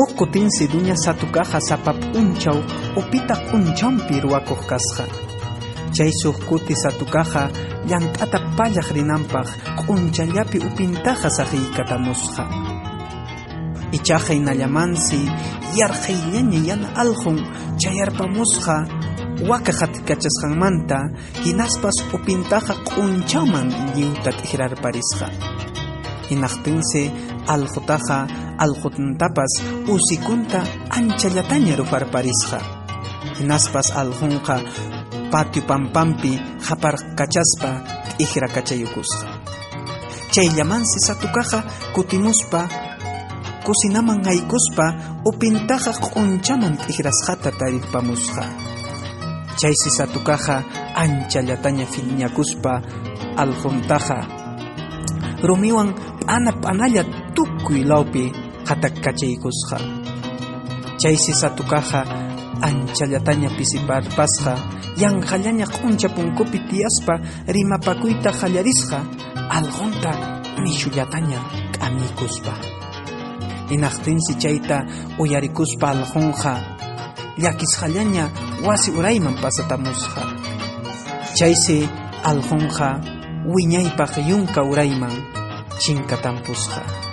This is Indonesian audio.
Huk kutinsi duña satukaja sapap unchaw upita q'unchampi ruwakuq kasqa. Chay suq kuti satukaja llank'ata pallaq rinanpaq q'unchallapi upintaja saqiykatamusqa. Ichaqa hinallamansi yarqayllaña yana alqun chayarpamusqa waka qatikachasqanmanta hinaspas upintaja q'unchaman lliwta t'irarparisqa. Hinaqtinsi alqutaqa alqutantapas usikunta anchallataña ruparparisqa. Hinaspas alqunqa patio pampampi qaparkachaspa t'ikrakachayukusqa. Chayllamansi satukaqa kutimuspa kusinaman haykuspa upintaqa q'unchaman t'irasqata tarirpamusqa. Chaysi satukaqa anchallataña phiñakuspa alquntaqa rumiwan p'ana tukuy lawpi qhatakkachaykusqa. Chaysi satukaqa anchallataña pisiparpasqa yanqallaña q'uncha punkupi tiyaspa rimapakuyta qallarisqa alqunta nishullataña k'amikuspa. Hinaqtinsi chayta uyarikuspa alqunqa llakisqallaña wasi urayman pasatamusqa. Chaysi alqunqa wiñaypaq yunka urayman chinkatampusqa.